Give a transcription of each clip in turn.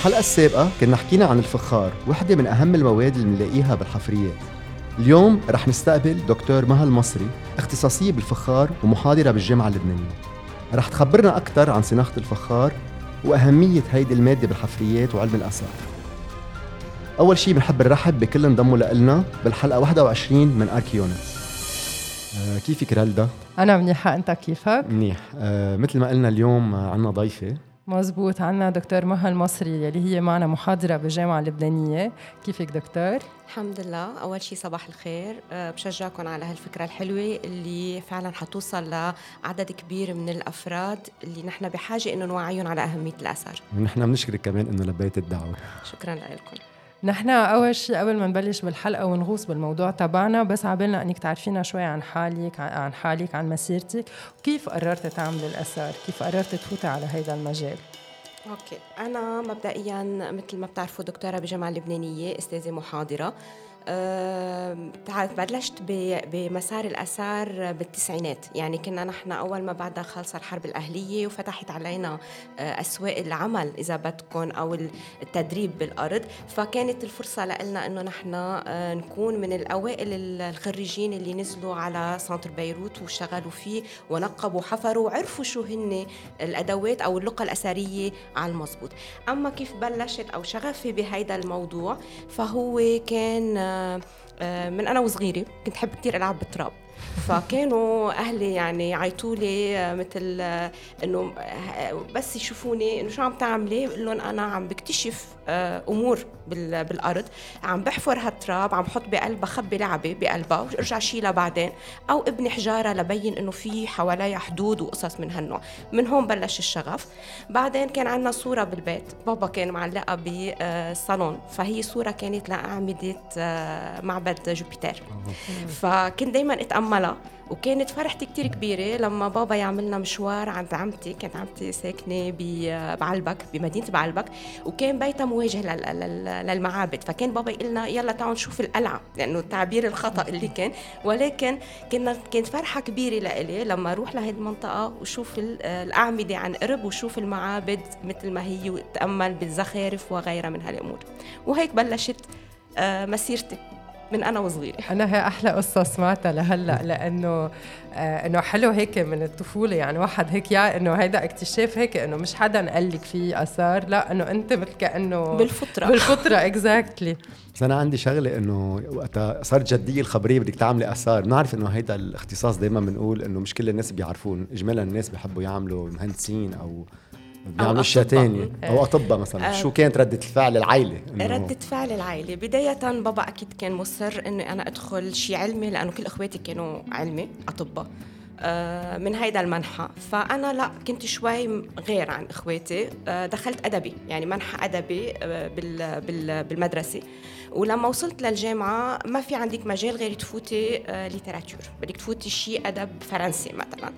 بالحلقة السابقة كنا حكينا عن الفخار وحدة من أهم المواد اللي بنلاقيها بالحفريات. اليوم رح نستقبل دكتور مها المصري اختصاصية بالفخار ومحاضرة بالجامعة اللبنانية. رح تخبرنا أكثر عن صناعة الفخار وأهمية هيدي المادة بالحفريات وعلم الآثار. أول شيء بنحب نرحب بكل انضموا لنا بالحلقة 21 من أركيونس آه كيفك رالدا؟ أنا منيحة أنت كيفك؟ منيح. آه مثل ما قلنا اليوم عنا ضيفة. مزبوط عنا دكتور مها المصري يلي هي معنا محاضرة بالجامعة اللبنانية كيفك دكتور؟ الحمد لله. أول شيء صباح الخير. أه، بشجعكم على هالفكرة الحلوة اللي فعلا حتوصل لعدد كبير من الأفراد اللي نحن بحاجة إنه نوعيهم على أهمية الآثار ونحن بنشكرك كمان إنه لبيت الدعوة. شكرا لكم. نحن أول شيء قبل ما نبلش بالحلقة ونغوص بالموضوع تبعنا بس عبالنا إنك تعرفينا شوي عن حالك عن حالك عن مسيرتك. وكيف قررتي تعملي الاثار كيف قررتي تفوتي على هذا المجال؟ أوكي. أنا مبدئيا مثل ما بتعرفوا دكتورة بالجامعة اللبنانيه أستاذة محاضرة. بلشت بمسار الآثار بالتسعينات. يعني كنا نحن أول ما بعدها خلص الحرب الأهلية وفتحت علينا آه، أسواق العمل إذا بدكم أو التدريب بالأرض. فكانت الفرصة لنا أنه نحن آه، نكون من الأوائل الخريجين اللي نزلوا على center بيروت واشتغلوا فيه ونقبوا وحفروا وعرفوا شو هن الأدوات أو اللقة الأثرية على المضبوط. أما كيف بلشت أو شغفي بهيدا الموضوع فهو كان آه، من أنا وصغيرة كنت أحب كثير ألعب بالتراب. فكانوا أهلي يعني يعيطوا لي آه، مثل آه، إنه بس يشوفوني إنه شو عم تعملي؟ بقول لهم أنا عم بكتشف أمور بالأرض. عم بحفر هالتراب عم بحط بقلبها خبي لعبة بقلبها وارجع شيلها بعدين أو ابني حجارة لبين إنه في حواليها حدود وقصص من هالنوع. من هون بلش الشغف. بعدين كان عندنا صورة بالبيت. بابا كان معلقة بالصالون فهي صورة كانت لأعمدة معبد جوبيتر فكنت دائما أتأملها. وكانت فرحتي كتير كبيرة لما بابا يعملنا مشوار عند عمتي كانت عمتي ساكنة بعلبك بمدينة بعلبك وكان بيتها مواجه للمعابد. فكان بابا يقول لنا يلا تعالوا نشوف القلعة لأنه التعبير الخطأ اللي كان. ولكن كنا كانت فرحة كبيرة لإلي لما أروح لهي المنطقة وشوف الأعمدة عن قرب وشوف المعابد مثل ما هي وتأمل بالزخارف وغيرها من هالأمور. وهيك بلشت آه، مسيرتي. من أنا وصغيرة. أنا هي أحلى قصه سمعتها لهلأ لأنه آه إنه حلو هيك من الطفولة يعني واحد هيك يا إنه هيدا اكتشاف هيك إنه مش حدا قال لك في آثار لا إنه أنت مثل كانه بالفطرة. بالفطرة اكزاكتلي بس أنا عندي شغلة إنه وقتها صارت جدية الخبرية بدك تعملي آثار. بنعرف إنه هيدا الاختصاص دائما بنقول إنه مش كل الناس بيعرفون اجمالا الناس بيحبوا يعملوا مهندسين أو بيعملوا اشياء ثانية أو أطباء مثلا. شو كانت ردة الفعل العائلة؟ ردة فعل العائلة. بداية بابا أكيد كان مصر إني أنا أدخل شيء علمي لأنه كل إخواتي كانوا علمي أطباء. آه، من هيدا المنحى. فأنا لا كنت شوي غير عن إخواتي. آه، دخلت أدبي يعني منحى أدبي آه، بالمدرسة. ولما وصلت للجامعة ما في عندك مجال غير تفوتي ليتراتور بدك تفوتي شيء أدب فرنسي مثلا. آه،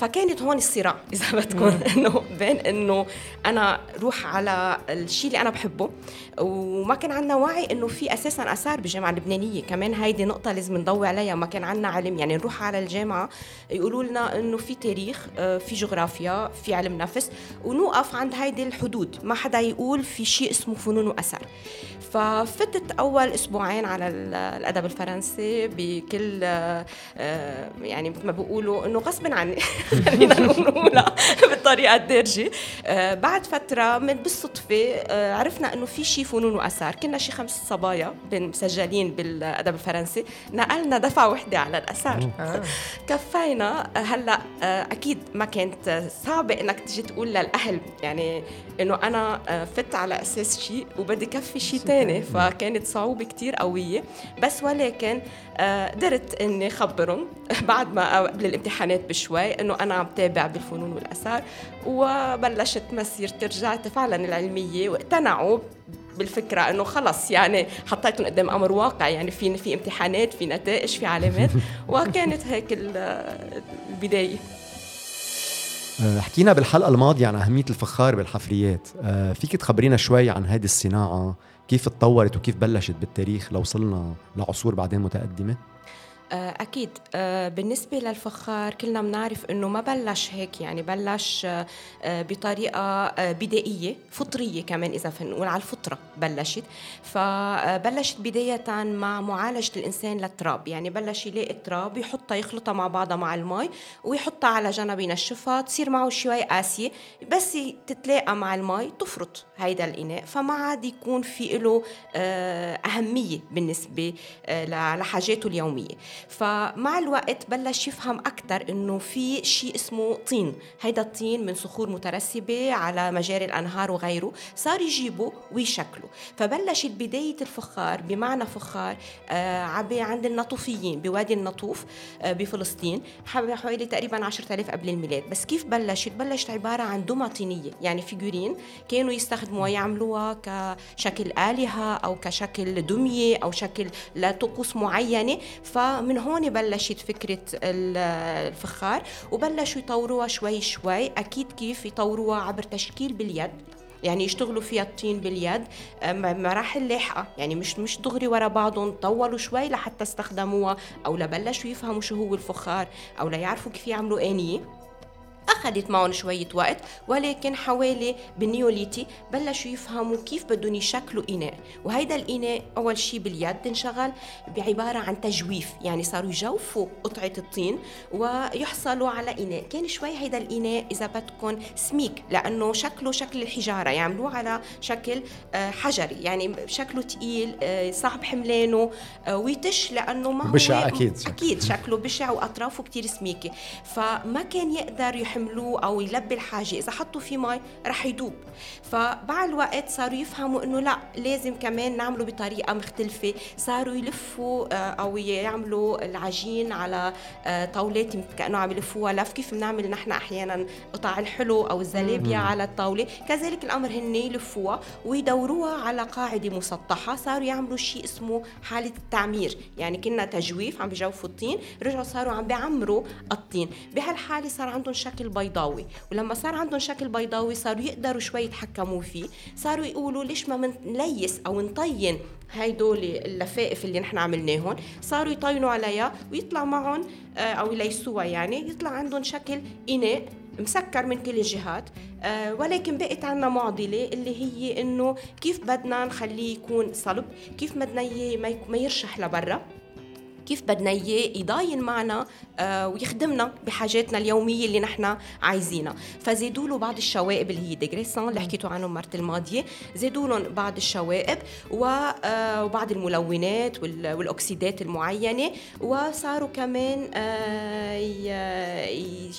فكانت هون الصراع إذا بدكم إنه بين إنه أنا روح على الشيء اللي أنا بحبه وما كان عندنا وعي إنه في أساسا آثار بالجامعة اللبنانية. كمان هيدي نقطة لازم نضوي عليها ما كان عندنا علم. يعني نروح على الجامعة يقولوا لنا إنه في تاريخ آه، في جغرافيا في علم نفس ونوقف عند هيدي الحدود. ما حدا يقول في شيء اسمه فنون وأثر. ففتت أول أسبوعين على الأدب الفرنسي بكل آه، يعني مثل ما بيقولوا إنه غصبا عني خلينا نقولها بالطريقة الدارجة. آه، بعد فترة من بالصدفة آه، عرفنا إنه في شيء فنون وآثار. كنا شي خمس صبايا مسجلين بالأدب الفرنسي. نقلنا دفعة وحدة على الآثار. آه. كفينا. هلأ أكيد ما كانت صعبة إنك تجي تقول للأهل يعني إنه أنا فت على أساس شيء وبدي كفي شيء ثاني فكانت صعوبة كتير قوية. بس ولكن قدرت إني خبرهم. بعد ما قبل الامتحانات بشوي إنه أنا عم تابع بالفنون والآثار وبلشت مسيرتي رجعت فعلا العلمية واقتنعوا بالفكرة إنه خلص يعني حطيتهم قدام أمر واقع يعني في في امتحانات في نتائج في علامات وكانت هيك البداية. آه، حكينا بالحلقة الماضية عن أهمية الفخار بالحفريات. آه، فيك تخبرينا شوي عن هذه الصناعة؟ كيف تطورت وكيف بلشت بالتاريخ لو وصلنا لعصور بعدين متقدمة؟ أكيد. آه، بالنسبة للفخار كلنا بنعرف إنه ما بلش هيك يعني بلش آه، بطريقة بدائية فطرية كمان إذا نقول على الفطرة بلشت. فبلشت بداية مع معالجة الإنسان للتراب. يعني بلش يلاقي التراب يحطها يخلطها مع بعضها مع المي ويحطها على جنب ينشفها تصير معه شوي قاسية. بس تتلاقى مع المي تفرط هيدا الإناء. فما عاد يكون في له أهمية بالنسبة لحاجاته اليومية. فمع الوقت بلش يفهم أكثر إنه في شيء اسمه طين. هيدا الطين من صخور مترسبة على مجاري الأنهار وغيره صار يجيبه ويشكله. فبلشت بداية الفخار بمعنى فخار آه عند النطوفيين بوادي النطوف آه بفلسطين حوالي تقريبا 10000 قبل الميلاد. بس كيف بلشت؟ بلشت عبارة عن دمى طينية يعني فيجورين كانوا يستخدموها يعملوها كشكل آلهة أو كشكل دمية أو شكل لطقوس معينة. فمن هون بلشت فكرة الفخار وبلشوا يطوروها شوي شوي. أكيد كيف؟ يطوروها عبر تشكيل باليد. يعني يشتغلوا فيها الطين باليد. مراحل لاحقه يعني مش مش دغري ورا بعضهم. طولوا شوي لحتى استخدموها أو لبلشوا يفهموا شو هو الفخار أو ليعرفوا كيف يعملوا آنية. أخذت معهم شوية وقت ولكن حوالي بالنيوليتي بلشوا يفهموا كيف بدهم يشكلوا إناء. وهيدا الإناء أول شيء باليد انشغل بعبارة عن تجويف يعني صاروا يجوفوا قطعة الطين ويحصلوا على إناء. كان شوي هيدا الإناء إذا بدكم سميك لأنه شكله شكل الحجارة يعملوه على شكل آه، حجري. يعني شكله تقيل آه، صعب حملانه آه، ويتش لأنه ما هو بشع أكيد. أكيد شكله بشع وأطرافه كتير سميكة. فما كان يقدر يحمل يحملوه أو يلبي الحاجة. إذا حطوا فيه مي رح يدوب. فمع الوقت صاروا يفهموا إنه لا لازم كمان نعمله بطريقة مختلفة. صاروا يلفوا آه، أو يعملوا العجين على آه، طاولات كأنه عم يلفوها. لف كيف بنعمل نحن أحيانا قطع الحلو أو الزلابيا على الطاولة. كذلك الأمر هن يلفوها ويدوروها على قاعدة مسطحة. صاروا يعملوا شيء اسمه حالة التعمير. يعني كنا تجويف عم بيجوفوا الطين رجعوا صاروا عم بيعمروا الطين. بهالحالة صار عندهم شكل بيضاوي. ولما صار عندهم شكل بيضاوي صاروا يقدروا شوي يتحكموا فيه. صاروا يقولوا ليش ما نليس أو نطين هيدول اللفائف اللي نحن عملناهم صاروا يطينوا عليها ويطلع معهم آه، أو يليسوها يعني. يطلع عندهم شكل إناء مسكر من كل الجهات. آه ولكن بقت عنا معضلة اللي هي إنه كيف بدنا نخليه يكون صلب؟ كيف بدنا ما يرشح لبرا؟ كيف بدنا إياه يضاين معنا آه ويخدمنا بحاجاتنا اليومية اللي نحن عايزينها. فزيدوا له بعض الشوائب اللي هي ديغريسون اللي حكيتوا عنهم المره الماضية. زيدوا لهم بعض الشوائب آه وبعض الملونات والاكسيدات المعينة. وصاروا كمان آه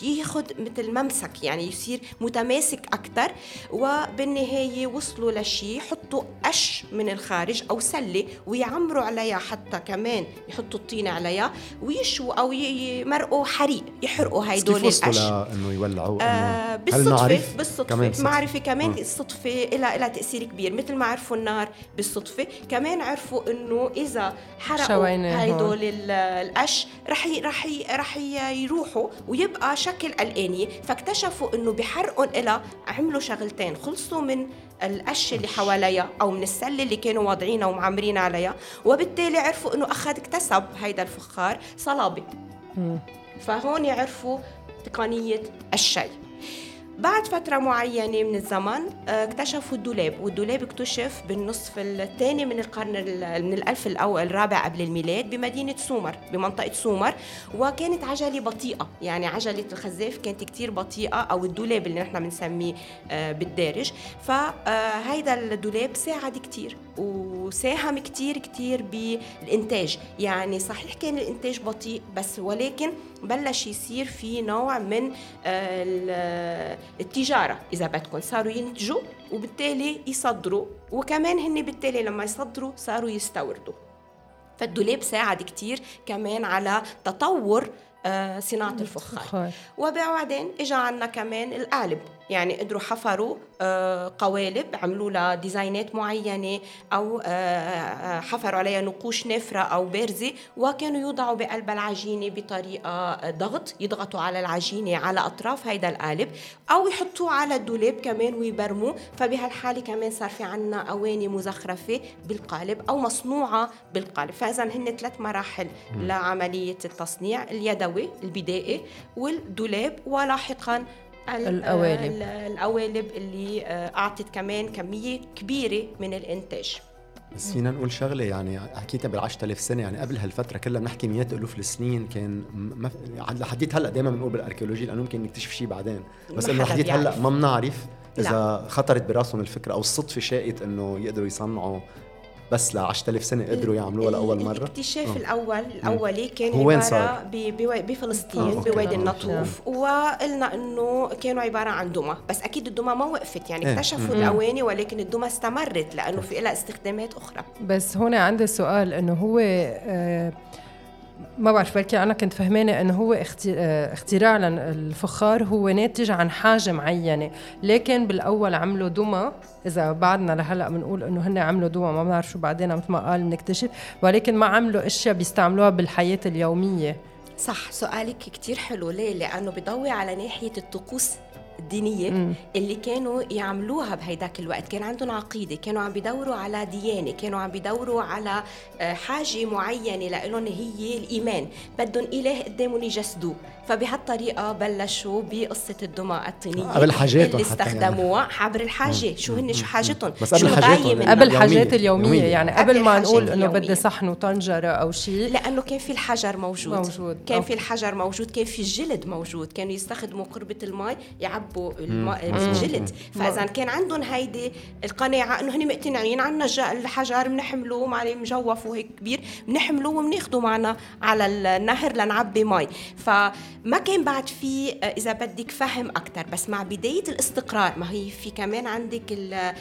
ياخذ مثل ممسك يعني يصير متماسك أكثر وبالنهاية وصلوا لشيء يحطوا قش من الخارج أو سلة ويعمروا عليها حتى كمان يحطوا الطينه عليها ويشوا أو يمرقوا حريق يحرقوا هيدول القش كيف إنه يولعوا؟ آه بالصدفة بالصدفة. كمان معرفة كمان آه. الصدفة لها لها تأثير كبير مثل ما عرفوا النار بالصدفة. كمان عرفوا إنه إذا حرقوا هيدول القش رح ي... رح ي... رح يروحوا ويبقى شكل الآنية. فاكتشفوا إنه بحرقهم لها عملوا شغلتين خلصوا من القش اللي حواليها أو من السله اللي كانوا واضعينها ومعمرين عليها وبالتالي عرفوا إنه أخذ اكتسب هيدا الفخار صلابة. فهون عرفوا تقنية الشيء. بعد فترة معينة من الزمن آه، اكتشفوا الدولاب والدولاب اكتشف بالنصف الثاني من القرن من الألف الأول الرابع قبل الميلاد بمدينة سومر بمنطقة سومر. وكانت عجلة بطيئة يعني عجلة الخزاف كانت كتير بطيئة أو الدولاب اللي نحن بنسميه آه، بالدارج. فهيدا آه، الدولاب ساعد كتير وساهم كتير كتير بالإنتاج. يعني صحيح كان الإنتاج بطيء بس ولكن بلش يصير في نوع من التجارة إذا بدكم. صاروا ينتجوا وبالتالي يصدروا وكمان هن بالتالي لما يصدروا صاروا يستوردوا. فالدولاب ساعد كتير كمان على تطور آه، صناعة الفخار. وبعدين اجى عنا كمان القالب. يعني قدروا حفروا آه، قوالب عملوا لها ديزاينات معينة أو آه، آه، حفروا عليها نقوش نافرة أو بارزة وكانوا يوضعوا بقلب العجينة بطريقة ضغط يضغطوا على العجينة على أطراف هيدا القالب أو يحطوه على الدولاب كمان ويبرموه فبهالحالة كمان صار في عنا أواني مزخرفة بالقالب أو مصنوعة بالقالب. فإذا هن ثلاث مراحل لعملية التصنيع اليدوي البدائي والدولاب ولاحقا القوالب. القوالب اللي آه، أعطت كمان كمية كبيرة من الإنتاج. بس فينا نقول شغلة يعني حكيتها بال 10000 سنة يعني قبل هالفترة كلها بنحكي مئات ألوف السنين كان ما لحديت هلأ دائما بنقول بالاركيولوجي لأنه ممكن نكتشف شيء بعدين. بس إنه لحديت هلأ ما بنعرف إذا لا. خطرت براسهم الفكرة أو الصدفة شاءت إنه يقدروا يصنعوا بس ل 10000 سنة قدروا يعملوها لأول مرة. الاكتشاف أوه. الأول الأولي كان هو وين صار؟ بفلسطين بوادي النطوف. وقلنا إنه كانوا عبارة عن دمى. بس أكيد الدمى ما وقفت يعني إيه. اكتشفوا الأواني ولكن الدمى استمرت لأنه في لها استخدامات أخرى. بس هون عندي سؤال إنه هو آه ما بعرف بلكي أنا كنت فهمانة إنه هو اختراع الفخار هو ناتج عن حاجة معينة لكن بالأول عملوا دمى. إذا بعدنا لهلأ بنقول إنه هن عملوا دمى ما بنعرف شو بعدين مثل ما قال بنكتشف ولكن ما عملوا أشياء بيستعملوها بالحياة اليومية. صح سؤالك كتير حلو. ليه؟ لأنه بضوي على ناحية الطقوس. الدينية مم. اللي كانوا يعملوها بهيداك الوقت. كان عندهم عقيدة كانوا عم بيدوروا على ديانة كانوا عم بيدوروا على آه، حاجة معينة لهم هي الإيمان. بدهم إله قدامهم يجسدوه. فبهالطريقة بلشوا بقصة الدمى الطينية قبل حاجاتهم اللي استخدموها يعني. عبر الحاجة. شو هن؟ شو حاجتهم؟ بس قبل حاجاتهم قبل الحاجات اليومية يعني قبل ما نقول إنه بدي صحن وطنجرة أو شيء لأنه كان في الحجر موجود. موجود. كان أوكي. في الحجر موجود. كان في الجلد موجود. كانوا يستخدموا قربة الماء يعبوا الجلد. فإذا كان عندهم هيدي القناعة إنه هن مقتنعين عنا الحجر بنحمله معلي مجوف وهيك كبير بنحمله وبناخده معنا على النهر لنعبي مي ف ما كان بعد في آه، إذا بدك فهم أكثر بس مع بداية الاستقرار ما هي في كمان عندك ال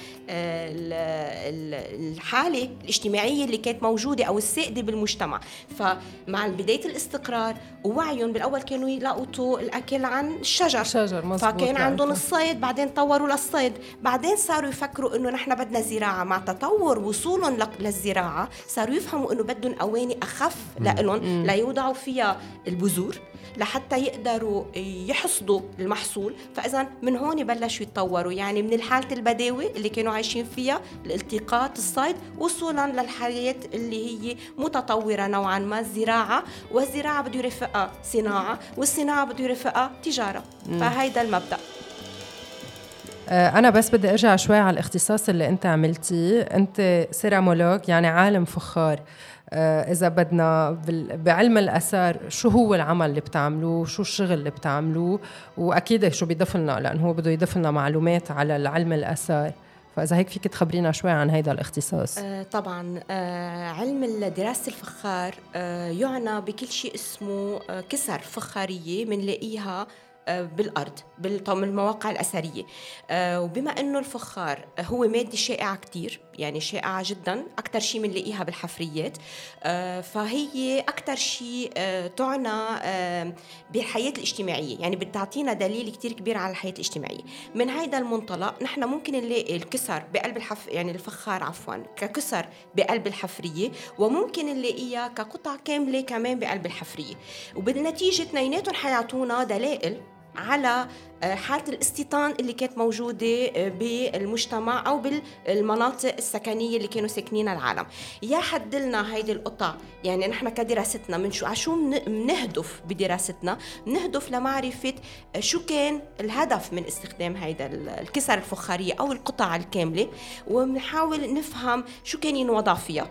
الحالة الاجتماعية اللي كانت موجودة أو السائدة بالمجتمع. فمع بداية الاستقرار ووعيهم بالأول كانوا يلقطوا الأكل عن الشجر. شجر مزبوط فكان عندهم الصيد بعدين طوروا للصيد. بعدين صاروا يفكروا إنه نحن بدنا زراعة. مع تطور وصولهم للزراعة صاروا يفهموا إنه بدهم أواني أخف لهم ليوضعوا فيها البذور لحتى يقدروا يحصدوا المحصول فإذا من هون بلشوا يتطوروا. يعني من الحالة البداوه اللي كانوا عايشين فيها الالتقاط الصيد وصولا للحياة اللي هي متطورة نوعا ما الزراعة. والزراعة بده يرافقها صناعة والصناعة بده يرافقها تجارة. فهيدا المبدأ. آه، أنا بس بدي أرجع شوي على الاختصاص اللي أنت عملتيه، أنت سيرامولوج يعني عالم فخار، إذا بدنا بعلم الأثار شو هو العمل اللي بتعملوه؟ شو الشغل اللي بتعملوه؟ وأكيد شو بيضيف لنا لأنه هو بده يضيف لنا معلومات على العلم الأثار. فإذا هيك فيك تخبرينا شوي عن هذا الاختصاص. آه طبعا آه علم دراسه الفخار آه يعنى بكل شيء اسمه آه كسر فخارية بنلاقيها آه، بالأرض بالمواقع الأثرية. آه، وبما إنه الفخار هو مادة شائعة كثير يعني شائعة جدا أكثر شيء بنلاقيها بالحفريات. آه، فهي أكثر شيء تعنى بالحياة الاجتماعية. يعني بتعطينا دليل كثير كبير على الحياة الاجتماعية. من هذا المنطلق نحن ممكن نلاقي الكسر بقلب الحف يعني الفخار عفوا ككسر بقلب الحفرية وممكن نلاقيها كقطع كاملة كمان بقلب الحفرية. وبالنتيجه اثنيناتهم حيعطونا دلائل على آه، حالة الاستيطان اللي كانت موجودة آه، بالمجتمع أو بالمناطق السكنية اللي كانوا ساكنين العالم. يا حدلنا هيدي القطع يعني نحن كدراستنا من شو عشو بنهدف بدراستنا؟ بنهدف لمعرفة آه، شو كان الهدف من استخدام هيدا الكسر الفخارية أو القطع الكاملة؟ وبنحاول نفهم شو كان ينوضع فيها.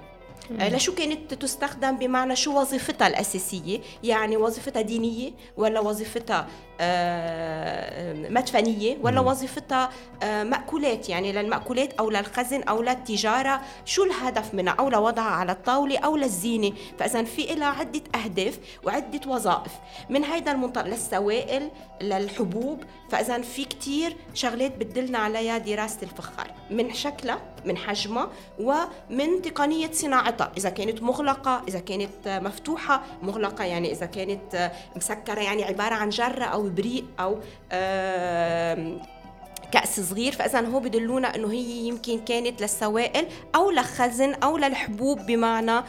لشو كانت تستخدم بمعنى شو وظيفتها الأساسية؟ يعني وظيفتها دينية ولا وظيفتها آه، مدفنية ولا وظيفتها آه، مأكولات يعني للمأكولات أو للخزن أو للتجارة شو الهدف منها؟ أو لوضعها على الطاولة أو للزينة فإذا في لها عدة أهداف وعدة وظائف. من هيدا المنطلق للسوائل للحبوب. فإذا في كتير شغلات بتدلنا عليها دراسة الفخار. من شكلها من حجمها ومن تقنية صناعتها. إذا كانت مغلقة إذا كانت مفتوحة مغلقة يعني إذا كانت مسكرة يعني عبارة عن جرة أو بريق أو كأس صغير. فإذا هو بدلونا إنه هي يمكن كانت للسوائل أو لخزن أو للحبوب بمعنى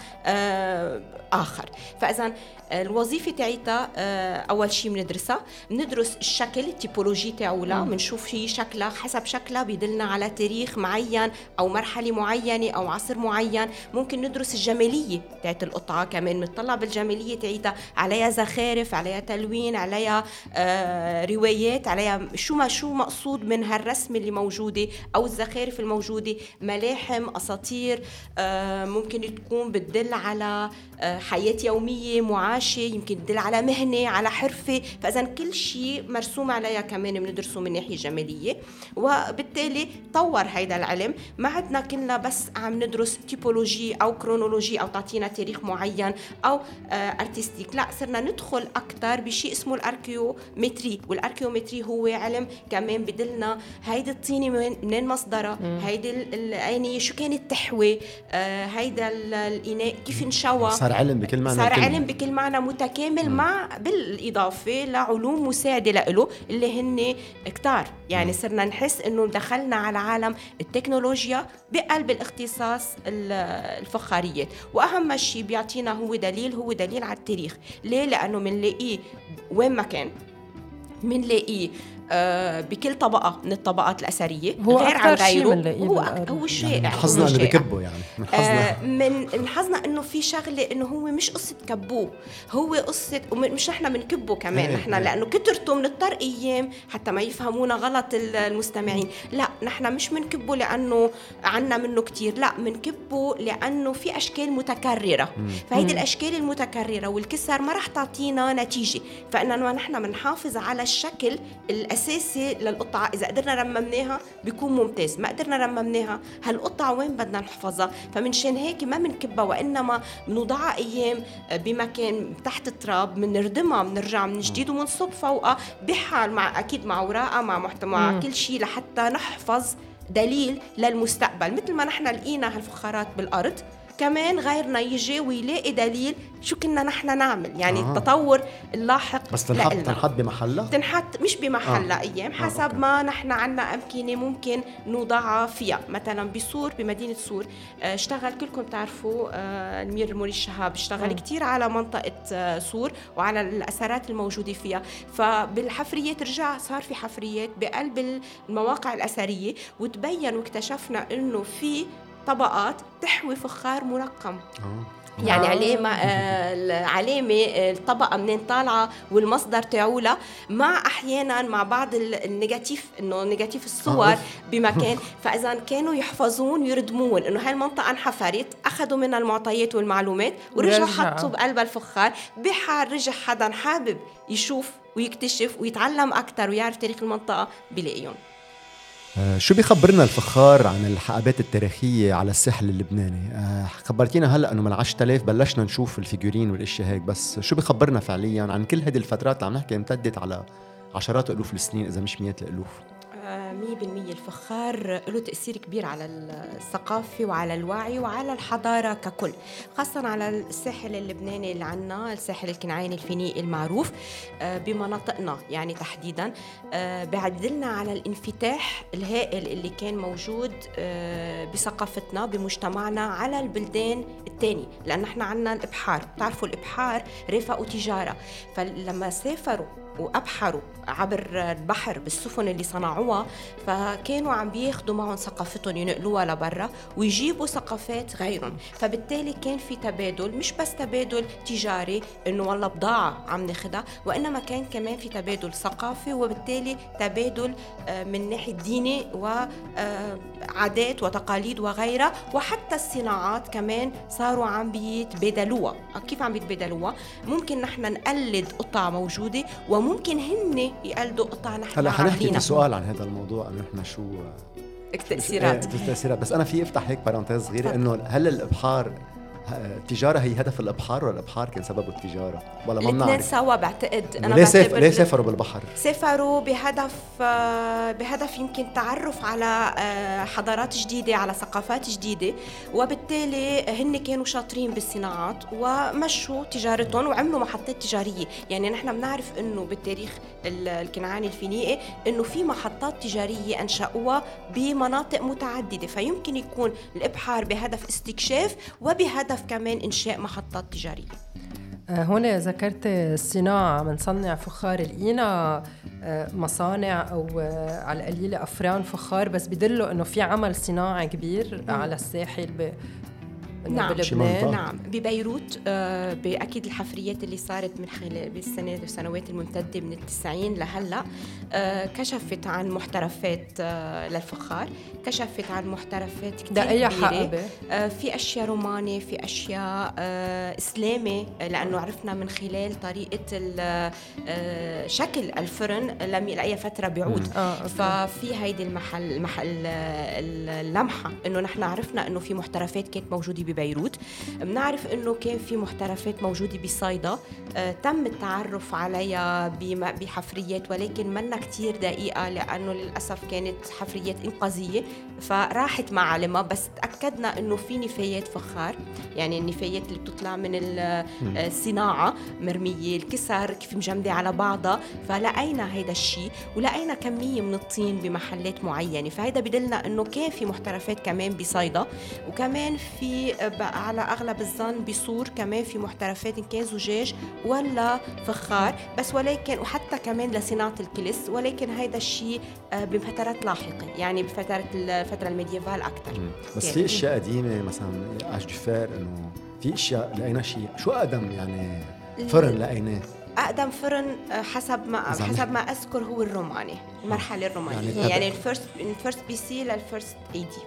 آه آخر فإذا الوظيفة تاعتها آه، أول شيء بندرسها. بندرس الشكل التيبولوجي تاعولها بنشوف هي شكلها حسب شكلها بيدلنا على تاريخ معين أو مرحلة معينة أو عصر معين. ممكن ندرس الجمالية تاعت القطعة كمان. بنطلع بالجمالية تاعتها عليها زخارف عليها تلوين عليها آه روايات عليها شو ما شو مقصود من هالرسم اللي موجودة أو الزخارف الموجودة. ملاحم أساطير آه ممكن تكون بتدل على آه يومية معاشره معاشة يمكن تدل على مهنة على حرفة. فإذا كل شيء مرسوم عليها كمان بندرسه من ناحية جمالية. وبالتالي طور هيدا العلم. ما عدنا كنا بس عم ندرس typologie أو chronologie أو تعطينا تاريخ معين أو آه ارتستيك لا صرنا ندخل أكثر بشيء اسمه الأركيومتري. والأركيومتري هو علم كمان بدلنا هيدي الطينة منين مصدرها؟ هيدي الآنية شو كانت تحوي آه هيدا الإناء كيف انشوى؟ صار علم بكل معنى صار علم بكل معنى متكامل مع بالإضافة لعلوم مساعدة له اللي هن كتار. يعني صرنا نحس إنه دخلنا على عالم التكنولوجيا بقلب الاختصاص الفخاريات. وأهم شيء بيعطينا هو دليل هو دليل على التاريخ. ليه؟ لأنه بنلاقيه وين ما كان. بنلاقيه بكل طبقة من الطبقات الأثرية هو غير عن غيره. هو هو شائع يعني حظنا إنه بكبه يعني من حظنا. آه من من حظنا إنه في شغلة إنه هو مش قصة كبوه هو قصة مش نحن بنكبه كمان إيه، نحن إيه. لأنه كترته بنضطر أيام حتى ما يفهمونا غلط المستمعين. لا نحن مش بنكبه لأنه عنا منه كتير لا بنكبه لأنه في أشكال متكررة. فهيدي الأشكال المتكررة والكسر ما رح تعطينا نتيجة فاننا نحن بنحافظ على الشكل الأساسي للقطعة. إذا قدرنا رممناها بيكون ممتاز. ما قدرنا رممناها هالقطعة وين بدنا نحفظها؟ فمنشان هيك ما بنكبها وإنما بنوضعها أيام بمكان تحت التراب بنردمها بنرجع من جديد وبنصب فوقها بحال مع أكيد مع ورقه مع محتوى مع كل شيء لحتى نحفظ دليل للمستقبل. مثل ما نحن لقينا هالفخارات بالأرض كمان غيرنا يجي ويلاقي دليل شو كنا نحن نعمل يعني آه. التطور اللاحق بس تنحط تنحط بمحلها تنحط مش بمحلها آه. أيام آه، حسب آه. ما نحن عنا أمكنة ممكن نوضعها فيها مثلا بسور بمدينة سور آه، اشتغل كلكم بتعرفوا المير موريس شهاب اشتغل آه. كثير على منطقة سور وعلى الأثارات الموجودة فيها فبالحفريات رجع صار في حفريات بقلب المواقع الأثرية وتبين واكتشفنا إنه في طبقات تحوي فخار مرقم. آه. يعني علامة آه العلامة الطبقة منين طالعة والمصدر تاعولها مع أحيانا مع بعض ال négatif إنه négatif الصور آه. بمكان. فإذا كانوا يحفظون ويردمون إنه هاي المنطقة انحفرت أخذوا منها المعطيات والمعلومات ورجعوا حطوا بقلب الفخار. بحال رجع حدا حابب يشوف ويكتشف ويتعلم أكثر ويعرف تاريخ المنطقة بلاقيهم. آه، شو بيخبرنا الفخار عن الحقبات التاريخية على الساحل اللبناني؟ آه، خبرتينا هلأ إنه من 10000 بلشنا نشوف الفيجورين والأشياء هيك بس شو بيخبرنا فعليا عن كل هذه الفترات اللي عم نحكي امتدت على عشرات الالوف السنين إذا مش مئات الألوف؟ مية بالمية. الفخار له تأثير كبير على الثقافة وعلى الوعي وعلى الحضارة ككل خاصة على الساحل اللبناني اللي عنا الساحل الكنعاني الفينيقي المعروف آه، بمناطقنا يعني تحديدا. آه، بعدلنا على الانفتاح الهائل اللي كان موجود آه، بثقافتنا بمجتمعنا على البلدان الثاني لأن إحنا عنا الإبحار. بتعرفوا الإبحار رفقوا تجارة فلما سافروا وأبحروا عبر البحر بالسفن اللي صنعوها. فكانوا عم بياخذوا معهم ثقافتهم ينقلوها لبرا ويجيبوا ثقافات غيرهم. فبالتالي كان في تبادل مش بس تبادل تجاري إنه والله بضاعة عم ناخذها وإنما كان كمان في تبادل ثقافي وبالتالي تبادل آه، من ناحية ديني وعادات آه، وتقاليد وغيرها. وحتى الصناعات كمان صاروا عم بيتبادلوها. كيف عم بيتبادلوها؟ ممكن نحن نقلد قطع موجودة وممكن هن يقلدوا قطع نحن هلا حنحكي سؤال عن هذا الموضوع إنه نحن شو التأثيرات. التأثيرات. بس أنا في أفتح هيك بارانتيز صغيره إنه هل الإبحار التجاره هي هدف الإبحار ولا الإبحار كان سبب التجارة؟ ولا ما الاثنين بنعرف. سوا بعتقد. ليه سافر بعتبر ليه سافروا بالبحر؟ سافروا بهدف آه، بهدف يمكن تعرف على آه، حضارات جديدة على ثقافات جديدة. وبالتالي هن كانوا شاطرين بالصناعات ومشوا تجارتهم وعملوا محطات تجارية. يعني نحن بنعرف إنه بالتاريخ ال- الكنعاني الفينيقي إنه في محطات تجارية أنشأوها بمناطق متعددة فيمكن يكون الإبحار بهدف استكشاف وبهدف كمان إنشاء محطات تجارية. آه، هون ذكرت الصناعة بنصنع فخار لقينا آه، مصانع أو آه، على القليلة أفران فخار بس بدلوا إنه في عمل صناعي كبير على الساحل نعم. بلبنان منطقة. نعم ببيروت آه، بأكيد الحفريات اللي صارت من خلال بالسنة السنوات الممتدة من التسعين لهلأ آه، كشفت عن محترفات آه، للفخار كشفت عن محترفات كثير ده. حقبة آه، في أشياء روماني في أشياء آه، إسلامي لأنه عرفنا من خلال طريقة ال- آه، شكل الفرن لم لاي فترة بيعود. ففي هيدي المحل المحل ال- اللمحة إنه نحن عرفنا إنه في محترفات كانت موجودة ببيروت بنعرف إنه كان في محترفات موجودة بصيدا آه تم التعرف عليها بحفريات ولكن منا كتير دقيقة لأنه للأسف كانت حفريات إنقاذية. فراحت معالمها بس تأكدنا إنه في نفايات فخار يعني النفايات اللي بتطلع من ال- الصناعة مرمية الكسر كيف مجمدة على بعضها. فلقينا هيدا الشيء ولقينا كمية من الطين بمحلات معينة. فهيدا بدلنا إنه كان في محترفات كمان بصيدا وكمان في على أغلب الظن بصور كمان في محترفات إن كان زجاج ولا فخار بس ولكن وحتى كمان لصناعة الكلس ولكن هيدا الشيء آه، بفترات لاحقة. يعني بفترة الفترة ال médiévale أكثر بس كان. في أشياء قديمة مثلا âge du fer إنه في أشياء لقينا شيء. شو أقدم يعني فرن لقيناه؟ أقدم فرن آه، حسب ما حسب ما أذكر هو الروماني المرحلة الرومانية. يعني يعني, يعني ال first من ال first BC لل first AD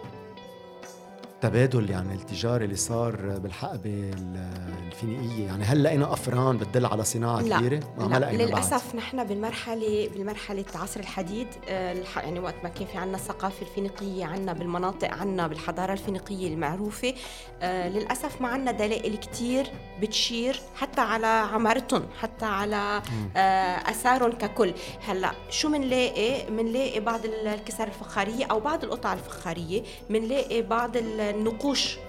تبادل يعني التجاري اللي صار بالحقبة ال- الفينيقية يعني هل لقينا أفران بتدل على صناعة لا كبيرة؟ ما لا لقينا بعد. للأسف نحن بالمرحلة بالمرحلة عصر الحديد آه، يعني وقت ما كان في عنا الثقافة الفينيقية عنا بالمناطق عنا بالحضارة الفينيقية المعروفة آه، للأسف ما عنا دلائل كتير بتشير حتى على عمارتهم حتى على آه، آثارهم ككل هلأ شو بنلاقي بنلاقي بعض ال- الكسر الفخارية أو بعض القطع الفخارية بنلاقي بعض ال-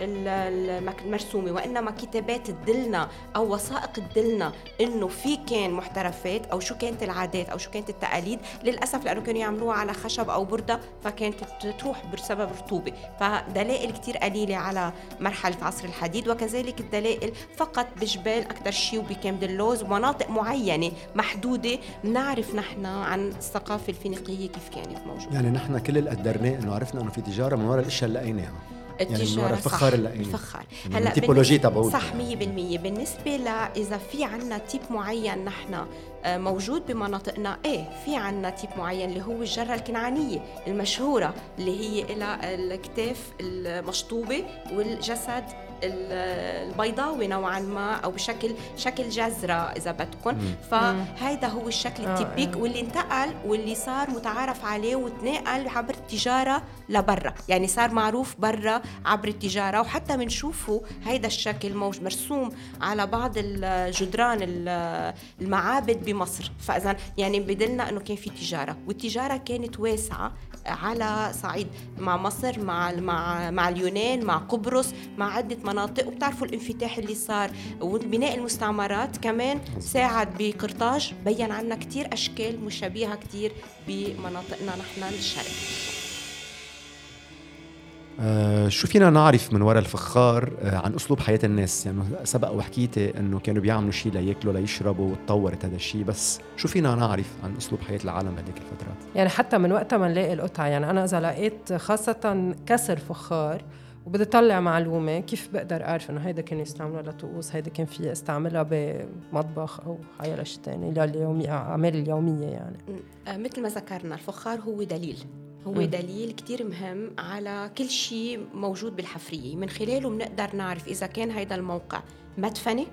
المك- المرسومة وإنما كتابات تدلنا أو وثائق تدلنا إنه في كان محترفات أو شو كانت العادات أو شو كانت التقاليد للأسف لأنه كانوا يعملوها على خشب أو بردة فكانت تروح بسبب رطوبة. فدلائل كتير قليلة على مرحلة عصر الحديد وكذلك الدلائل فقط بجبال أكثر شيء وبكامب دلوز ومناطق معينة محدودة بنعرف نحن عن الثقافة الفينيقية كيف كانت موجودة. يعني نحن كل اللي قدرناه إنه عرفنا إنه في تجارة من وراء الأشياء اللي لقيناها. يعني التجارة وراء الفخار. الفخار. يعني ال typologie تبعوته صح 100% بالنسبة لا إذا في عنا type معين نحن آه، موجود بمناطقنا إيه في عنا type معين اللي هو الجرة الكنعانية المشهورة اللي هي إلى الكتاف المشطوبة والجسد ال- البيضاوي نوعا ما أو بشكل شكل جزره إذا بدكم فهيدا هو الشكل التيبيك. واللي انتقل واللي صار متعارف عليه وتنقل عبر التجارة لبرا. يعني صار معروف برا عبر التجارة. وحتى بنشوفه هيدا الشكل موج مرسوم على بعض الجدران ال- المعابد بمصر. فاذا يعني بدلنا إنه كان في تجارة. والتجارة كانت واسعة على صعيد مع مصر مع مع مع اليونان مع قبرص مع عدة مناطق وبتعرفوا الانفتاح اللي صار وبناء المستعمرات كمان ساعد بقرطاج. بين عنا كتير أشكال مشابهة كتير بمناطقنا نحن للشرق آه شو فينا نعرف من وراء الفخار آه عن أسلوب حياة الناس؟ يعني سبق وحكيتي إنه كانوا بيعملوا شيء لياكلوا ليشربوا وتطورت هذا الشيء بس شو فينا نعرف عن أسلوب حياة العالم بهذيك الفترات؟ يعني حتى من وقتها ما نلاقي القطعة. يعني أنا إذا لقيت خاصة كسر فخار وبدي طلع معلومة كيف بقدر أعرف إنه هيدا كان يستعملها لطقوس هيدا كان في استعملها بمطبخ أو حيلا شيء تاني لليومية أعمال اليومية يعني. آه، مثل ما ذكرنا الفخار هو دليل. هو. دليل كتير مهم على كل شيء موجود بالحفرية. من خلاله بنقدر نعرف إذا كان هيدا الموقع مدفنة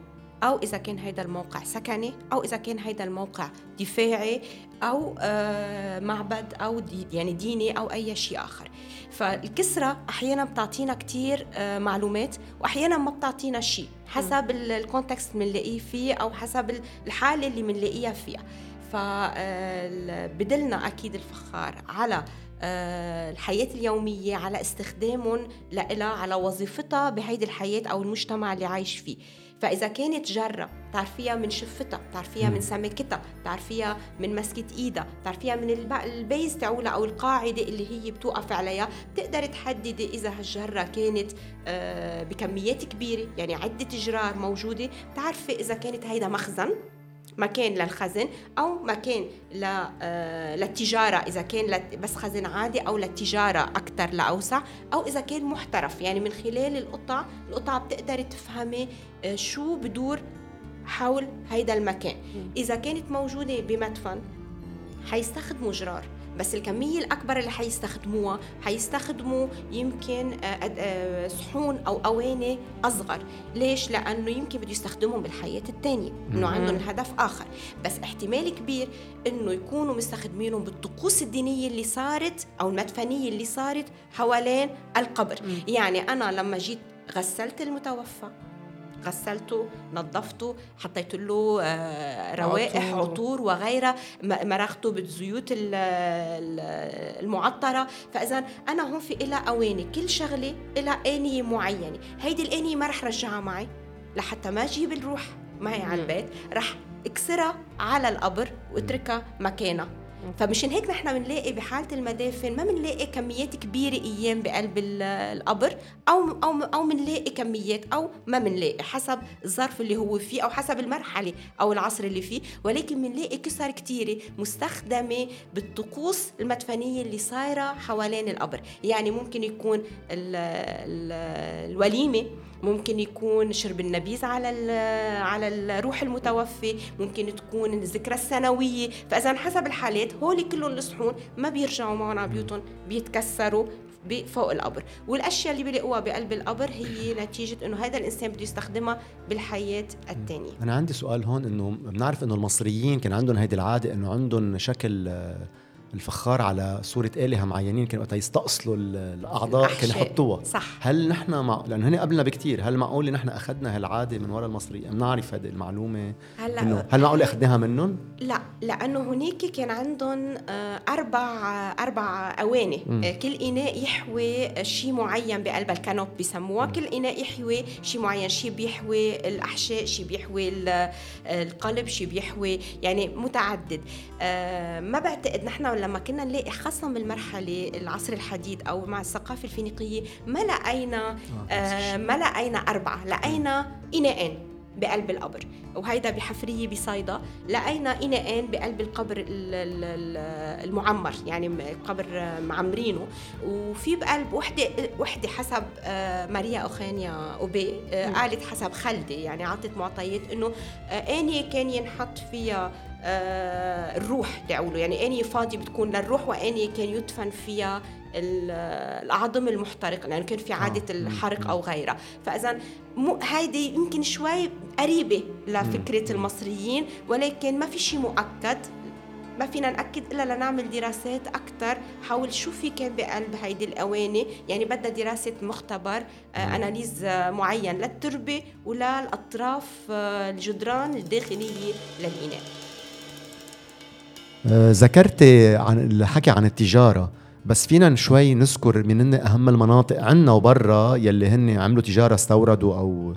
أو إذا كان هذا الموقع سكني أو إذا كان هذا الموقع دفاعي أو آه، معبد دي يعني ديني أو أي شيء آخر. فالكسرة أحيانا بتعطينا كتير آه، معلومات وأحيانا ما بتعطينا شيء حسب الكونتكست اللي بنلاقيه فيه أو حسب الحالة اللي بنلاقيها فيها. فبدلنا أكيد الفخار على آه، الحياة اليومية على استخدامهم لها على وظيفتها بهيدي الحياة أو المجتمع اللي عايش فيه. فإذا كانت جره بتعرفيها من شفتها بتعرفيها من سمكتها بتعرفيها من مسكة إيدها بتعرفيها من البيز تاعولها أو القاعدة اللي هي بتوقف عليها بتقدر تحددي إذا هالجره كانت آه، بكميات كبيرة يعني عدة جرار موجودة بتعرفي إذا كانت هيدا مخزن مكان للخزن أو مكان آه، للتجارة إذا كان بس خزن عادي أو للتجارة أكثر لأوسع أو إذا كان محترف. يعني من خلال القطع القطعه بتقدري تفهمي آه، شو بدور حول هيدا المكان. إذا كانت موجودة بمدفن حيستخدموا جرار. بس الكمية الأكبر اللي حيستخدموها حيستخدموا يمكن آه، آه، صحون أو أواني أصغر. ليش؟ لأنه يمكن بده يستخدمهم بالحياة الثانية إنه عندهم هدف آخر. بس احتمال كبير إنه يكونوا مستخدمينهم بالطقوس الدينية اللي صارت أو المدفنية اللي صارت حوالين القبر. يعني أنا لما جيت غسلت المتوفى غسلته نظفته حطيت له آه، روائح عطور, عطور وغيرها مرغته بالزيوت المعطرة. فإذا أنا هون في إلى أواني كل شغلة إلى انيه معينة. هيدي الانيه ما رح رجعها معي لحتى ما أجيب الروح معي على البيت. رح إكسرها على القبر واتركها مكانها. فمشان هيك نحن بنلاقي بحالة المدافن ما بنلاقي كميات كبيرة أيام بقلب القبر أو أو أو بنلاقي كميات أو ما بنلاقي حسب الظرف اللي هو فيه أو حسب المرحلة أو العصر اللي فيه. ولكن بنلاقي كسر كثيره مستخدمة بالطقوس المدفنية اللي صايرة حوالين القبر. يعني ممكن يكون ال ال الوليمة ممكن يكون شرب النبيذ على على الروح المتوفي ممكن تكون الذكرى السنوية. فإذا حسب الحالات هول كلهم الصحون ما بيرجعوا معهم على بيوتهم بيتكسروا فوق القبر. والأشياء اللي بيلاقوها بقلب القبر هي نتيجة إنه هذا الإنسان بده يستخدمها بالحياة الثانية أنا عندي سؤال هون إنه بنعرف إنه المصريين كان عندهم هيدي العادة إنه عندهم شكل الفخار على صورة آلهة معينين كانوا وقتها يستأصلوا الأعضاء كانوا يحطوها. صح. هل نحن مع لأنه هن قبلنا بكتير. هل معقول نحن أخذنا هالعادة من وراء المصريين؟ بنعرف هذه المعلومة هلا إنه هل معقول أخذناها منهم؟ لا لأنه هناك كان عندهم آه، أربع أربع أواني. م. آه، كل إناء يحوي شيء معين بقلب الكانوب بسموها. كل إناء يحوي شيء معين. شيء بيحوي الأحشاء شيء بيحوي القلب شيء بيحوي يعني متعدد. آه، ما بعتقد نحن لما كنا نلاقي خاصة بالمرحلة العصر الحديد أو مع الثقافة الفينيقية ما لقينا آه, آه، ما لقينا أربعة لقينا إناءين. بقلب القبر وهيدا بحفرية بصيدا. لقينا إناءين بقلب القبر المعمر يعني قبر معمرينه. وفي بقلب وحدة وحدة حسب آه، ماريا أوخانيا أوبي آه، قالت حسب خلدي يعني عطت معطيات إنه آنية كان ينحط فيها آه، الروح دعوله يعني اني فاضية بتكون للروح واني كان يدفن فيها العظم المحترق لأنه كان في آه، عاده الحرق أو غيرها فاذا هيدي يمكن شوي قريبة لفكرة المصريين ولكن ما في شيء مؤكد. ما فينا نأكد إلا لنعمل دراسات أكثر حول شو في كان بقلب هيدي الأواني. يعني بدها دراسة مختبر آه أناليز معين للتربة وللأطراف الجدران الداخلية للإناء. آه، ذكرتي عن الحكي عن التجارة. بس فينا شوي نذكر من أهم المناطق عنا وبرا يلي هن عملوا تجارة استوردوا أو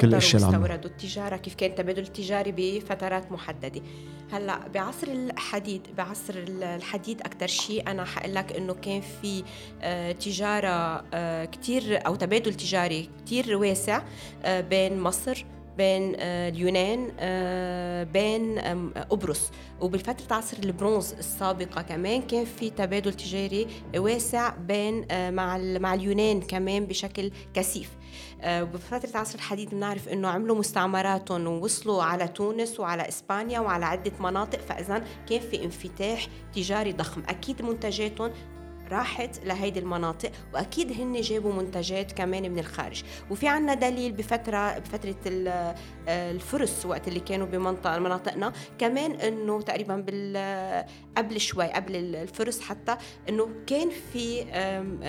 كل الاشياء اللي استوردوا التجارة كيف كان التبادل التجاري بفترات محددة. هلأ بعصر الحديد بعصر الحديد أكثر شيء أنا حقول لك إنه كان في آه، تجارة آه، كثير أو تبادل تجاري كثير واسع بين مصر بين آه، اليونان آه، بين قبرص. وبالفترة عصر البرونز السابقة كمان كان في تبادل تجاري واسع بين آه، مع مع اليونان كمان بشكل كثيف. وبفترة عصر الحديد بنعرف إنه عملوا مستعمراتهم ووصلوا على تونس وعلى إسبانيا وعلى عدة مناطق. فاذا كان في انفتاح تجاري ضخم. أكيد منتجاتهم راحت لهيدي المناطق وأكيد هن جابوا منتجات كمان من الخارج. وفي عنا دليل بفترة بفترة الفرس وقت اللي كانوا بمنطقة مناطقنا كمان إنه تقريبا بال قبل شوي قبل الفرس حتى إنه كان في أم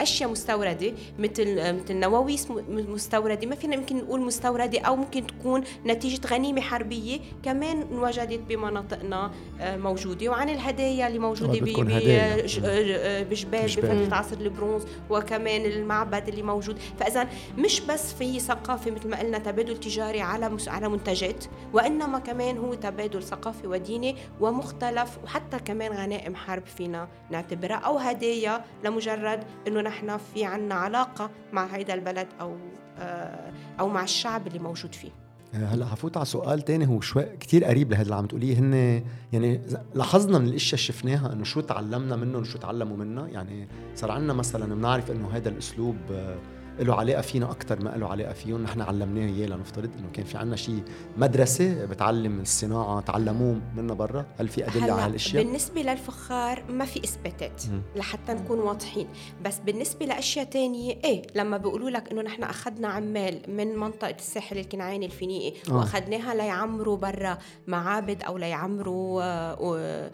أشياء مستوردة مثل مثل نواويس مستوردة. ما فينا يمكن نقول مستوردة أو ممكن تكون نتيجة غنيمة حربية كمان انوجدت بمناطقنا آه، موجودة. وعن الهدايا اللي موجودة آه، آه، بجبال بفترة عصر البرونز وكمان المعبد اللي موجود. فإذا مش بس في ثقافة مثل ما قلنا تبادل تجاري على على منتجات وإنما كمان هو تبادل ثقافي وديني ومختلف وحتى كمان غنائم حرب فينا نعتبرها أو هدايا لمجرد إنه نحن في عنا علاقة مع هيدا البلد أو آه، أو مع الشعب اللي موجود فيه. هلأ حفوت على سؤال تاني هو شوي كثير قريب لهذا اللي عم تقوليه. هن يعني لاحظنا من الأشياء اللي شفناها إنه شو تعلمنا منهم شو تعلموا منا. يعني صار عندنا مثلا بنعرف إنه هذا الأسلوب آه له علاقة فينا أكثر ما له علاقة فيهم. نحن علمناه إياه لنفترض إنه كان في عنا شيء مدرسة بتعلم الصناعة تعلموه منا برا. هل في أدلة على هالأشياء؟ بالنسبة للفخار ما في إثباتات لحتى نكون واضحين. بس بالنسبة لأشياء تانية إيه لما بيقولوا لك إنه نحن أخذنا عمال من منطقة الساحل الكنعاني الفينيقي آه. وأخذناها ليعمروا برا معابد أو ليعمروا آه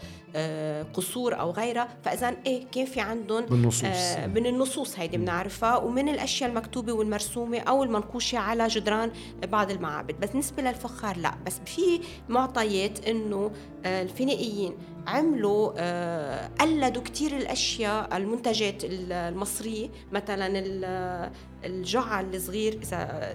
قصور أو غيرها فاذا إيه كان في عندهم بالنصوص. آه من النصوص هيدي بنعرفها ومن الأشياء المكتوبة والمرسومة أو المنقوشة على جدران بعض المعابد. بس بالنسبة للفخار لا بس في معطيات أنه آه، الفينيقيين عملوا آه، قلدوا كثير الأشياء المنتجات المصرية مثلا الجعل الصغير إذا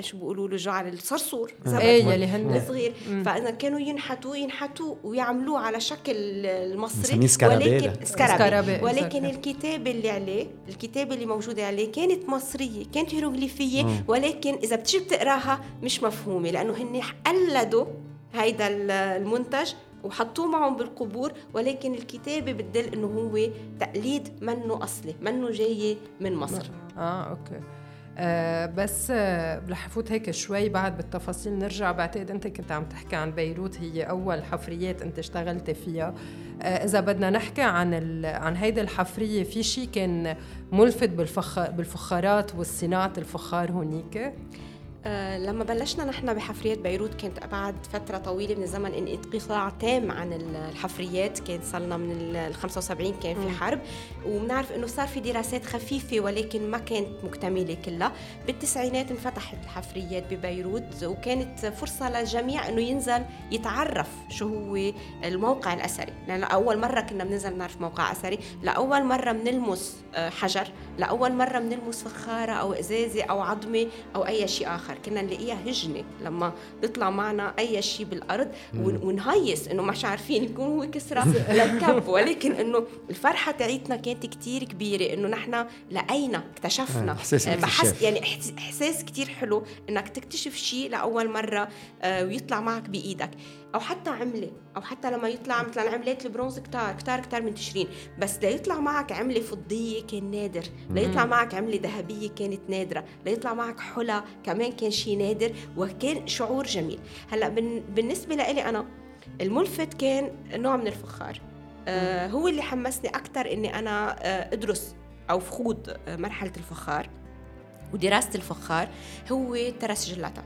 شو بيقولوا له جعل الصرصور إيه. يلي هن. الصغير. فإذا كانوا ينحتوا ينحتوا ويعملوه على شكل المصري. ولكن scarabée ولكن الكتابة اللي عليه الكتابة اللي موجودة عليه كانت مصرية كانت هيروغليفية. ولكن إذا بتجي بتقراها مش مفهومة لأنه هن قلدوا هيدا المنتج وحطوه معهم بالقبور. ولكن الكتابة بتدل إنه هو تقليد منه أصلي منه جاي من مصر. آه أوكي. آه بس آه رح فوت هيك شوي بعد بالتفاصيل. نرجع بعتقد أنت كنت عم تحكي عن بيروت. هي أول حفريات أنت اشتغلت فيها. آه إذا بدنا نحكي عن عن هيدي الحفرية في شيء كان ملفت بالفخ بالفخارات والصناعة الفخار هونيك؟ آه لما بلشنا نحن بحفريات بيروت كانت بعد فترة طويلة من الزمن انقطاع تام عن الحفريات. كان صلنا من ال 75 كان في حرب وبنعرف إنه صار في دراسات خفيفة ولكن ما كانت مكتملة كلها. بالتسعينات انفتحت الحفريات ببيروت وكانت فرصة للجميع إنه ينزل يتعرف شو هو الموقع الأثري. لأن أول مرة كنا بننزل نعرف موقع أثري. لأول مرة بنلمس آه، حجر. لأول مرة بنلمس فخاره أو إزازة أو عظمة أو أي شيء آخر. كنا نلاقيها هجنة لما بيطلع معنا أي شيء بالأرض ونهيص إنه مش عارفين يكون هو كسرة للكب ولكن إنه الفرحة تاعتنا كانت كتير كبيرة. إنه نحن لقينا اكتشفنا. آه، بحس يعني إحساس كتير حلو إنك تكتشف شيء لأول مرة آه، ويطلع معك بإيدك. أو حتى عملة أو حتى لما يطلع مثلا عملات البرونز كتار كتار كتار منتشرين بس ليطلع معك عملة فضية كان نادر. ليطلع معك عملة ذهبية كانت نادرة. ليطلع معك حلى كمان كان شيء نادر وكان شعور جميل. هلأ بالنسبة لإلي أنا الملفت كان نوع من الفخار. آه هو اللي حمسني أكثر إني أنا آه أدرس أو خوض آه مرحلة الفخار. ودراسة الفخار هو ترس جلاتات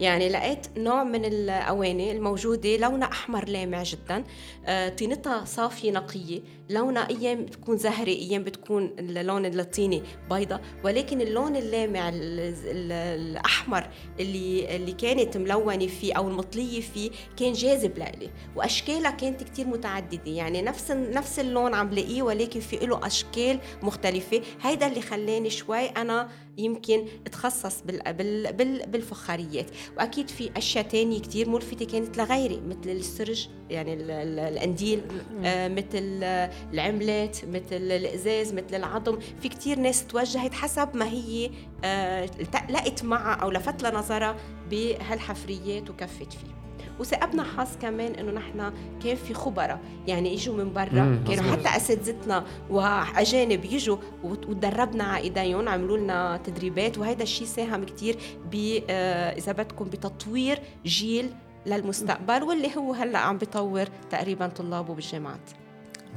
يعني لقيت نوع من الأواني الموجودة لونها أحمر لامع جدا آه، طينتها صافية نقية لونها أيام بتكون زهري أيام بتكون اللون الطيني بيضة ولكن اللون اللامع الأحمر اللي اللي كانت ملونة فيه أو المطلية فيه كان جاذب لإلي وأشكالها كانت كتير متعددة. يعني نفس نفس اللون عم لاقيه ولكن في له أشكال مختلفة. هيدا اللي خلاني شوي أنا يمكن اتخصص بال بال بال بالفخاريات. وأكيد في أشياء تانية كتير ملفتة كانت لغيري مثل السرج يعني القنديل آه مثل العملات مثل الإزاز مثل العظم. في كتير ناس توجهت حسب ما هي آه لقت معها أو لفت لها نظرها بهالحفريات وكفت فيه وثقبنا حظ كمان إنه نحن كان في خبراء. يعني إجوا من برا كانوا حتى أساتذتنا وأجانب يجوا وتدربنا على إيديهم عملوا لنا تدريبات. وهذا الشيء ساهم كثير ب آه، إذا بدكم بتطوير جيل للمستقبل واللي هو هلأ عم بيطور تقريبا طلابه بالجامعات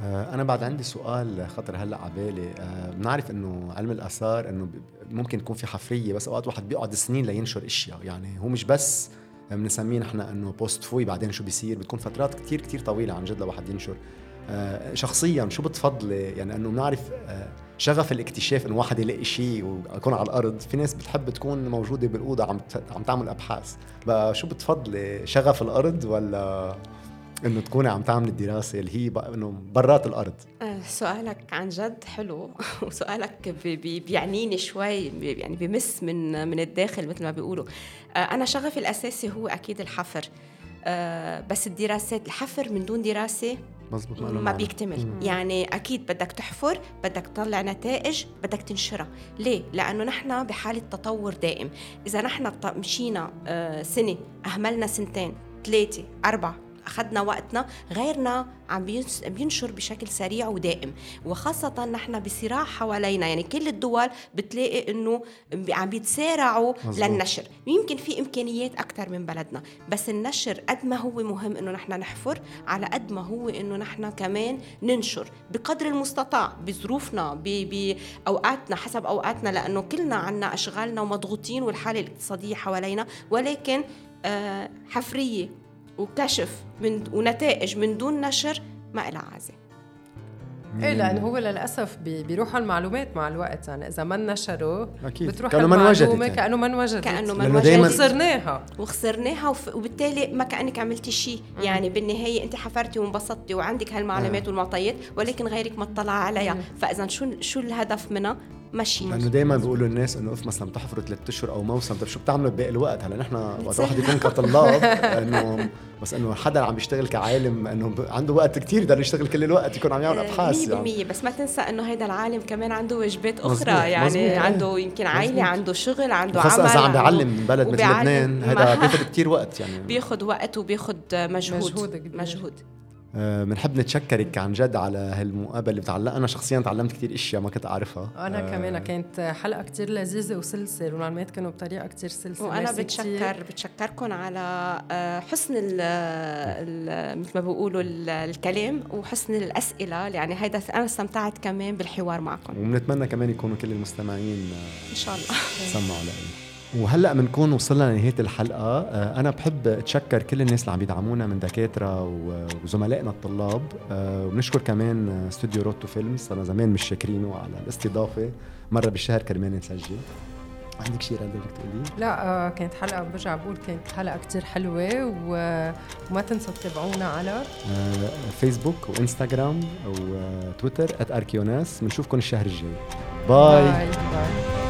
آه، أنا بعد عندي سؤال خطر هلأ على بالي، آه، بنعرف إنه علم الآثار إنه ممكن يكون في حفرية بس أوقات واحد بيقعد سنين لينشر أشياء، يعني هو مش بس بنسميه نحن إنه post-fouille بعدين شو بيصير، بتكون فترات كتير كتير طويلة عن جد لواحد ينشر. آه، شخصيا شو بتفضلي؟ يعني إنه بنعرف شغف الاكتشاف إنه واحد يلاقي شيء ويكون على الأرض. في ناس بتحب تكون موجودة بالأوضة عم عم تعمل أبحاث. بقى شو بتفضلي؟ شغف الأرض ولا إنه تكوني عم تعملي الدراسة اللي هي إنه برات الأرض. آه، سؤالك عن جد حلو. وسؤالك بي بيعنيني شوي يعني بمس من من الداخل مثل ما بيقولوا. آه، أنا شغفي الأساسي هو أكيد الحفر. آه، بس الدراسات الحفر من دون دراسة مزبوط ما بيكتمل. مم. يعني أكيد بدك تحفر بدك تطلع نتائج بدك تنشرها. ليه؟ لأنه نحن بحالة تطور دائم. إذا نحن مشينا سنة أهملنا سنتين ثلاثة أربعة أخذنا وقتنا غيرنا عم بينشر بشكل سريع ودائم. وخاصة نحن بصراع حوالينا. يعني كل الدول بتلاقي إنه عم بيتسارعوا مزبوط. للنشر. يمكن في إمكانيات أكثر من بلدنا. بس النشر قد ما هو مهم إنه نحن نحفر على قد ما هو إنه نحن كمان ننشر. بقدر المستطاع بظروفنا بأوقاتنا حسب أوقاتنا. لأنه كلنا عنا أشغالنا ومضغوطين والحالة الاقتصادية حوالينا. ولكن آه، حفرية. وكشف من ونتائج من دون نشر ما لها عازه إيه لأنه هو للأسف بيروحوا المعلومات مع الوقت. يعني إذا ما نشروا أكيد. بتروح كأنه ما وجدت يعني. كأنه ما انوجدت. كأنه ما انوجدت. وخسرناها. وخسرناها وف... وبالتالي ما كأنك عملتي شيء. يعني بالنهاية أنت حفرتي وانبسطتي وعندك هالمعلومات آه. والمعطيات ولكن غيرك ما اطلع عليها. فإذا شو شو الهدف منها؟ ماشي لأنه دائما بيقولوا الناس إنه اف مثلا بتحفروا ثلاث أشهر أو موسم طيب شو بتعملوا بباقي الوقت هلأ نحن وقت واحد يكون كطلاب إنه بس إنه حدا عم يشتغل كعالم إنه عنده وقت كثير يقدر يشتغل كل الوقت يكون عم يعمل آه، أبحاث 100% يعني. بس ما تنسى إنه هيدا العالم كمان عنده واجبات أخرى مزبوط. يعني مزبوط. عنده يمكن عائلة عنده شغل عنده عمل خاصة إذا عم بيعلم من بلد مثل لبنان هذا بياخذ كثير وقت يعني بياخذ وقت وبياخذ مجهود مجهود, مجهود. بنحب آه، نتشكرك عن جد على هالمقابلة بتعلق أنا شخصيا تعلمت كثير إشياء ما كنت أعرفها. أنا آه كمان كانت حلقة كثير لذيذة وسلسه والمعلومات كانوا بطريقة كثير سلسه وأنا بتشكر كتير. بتشكركم على آه، حسن مثل ما بيقولوا الكلام وحسن الأسئلة. يعني هيدا أنا استمتعت كمان بالحوار معكم. وبنتمنى كمان يكونوا كل المستمعين إن شاء الله. سمعوا لنا. وهلأ بنكون وصلنا لنهاية الحلقة. آه، أنا بحب أتشكر كل الناس اللي عم يدعمونا من دكاترة وزملائنا الطلاب. آه، وبنشكر كمان استوديو روتو فيلمز. صرنا زمان مش شاكرينه على الاستضافة. مرة بالشهر كرمال نسجل. عندك شيء رندا بدك تقولي؟ لا آه كانت حلقة برجع بقول كانت حلقة كتير حلوة وما تنسوا تتابعونا على فيسبوك وإنستغرام وتويتر @اركيوناس بنشوفكم الشهر الجاي. bye, bye. bye.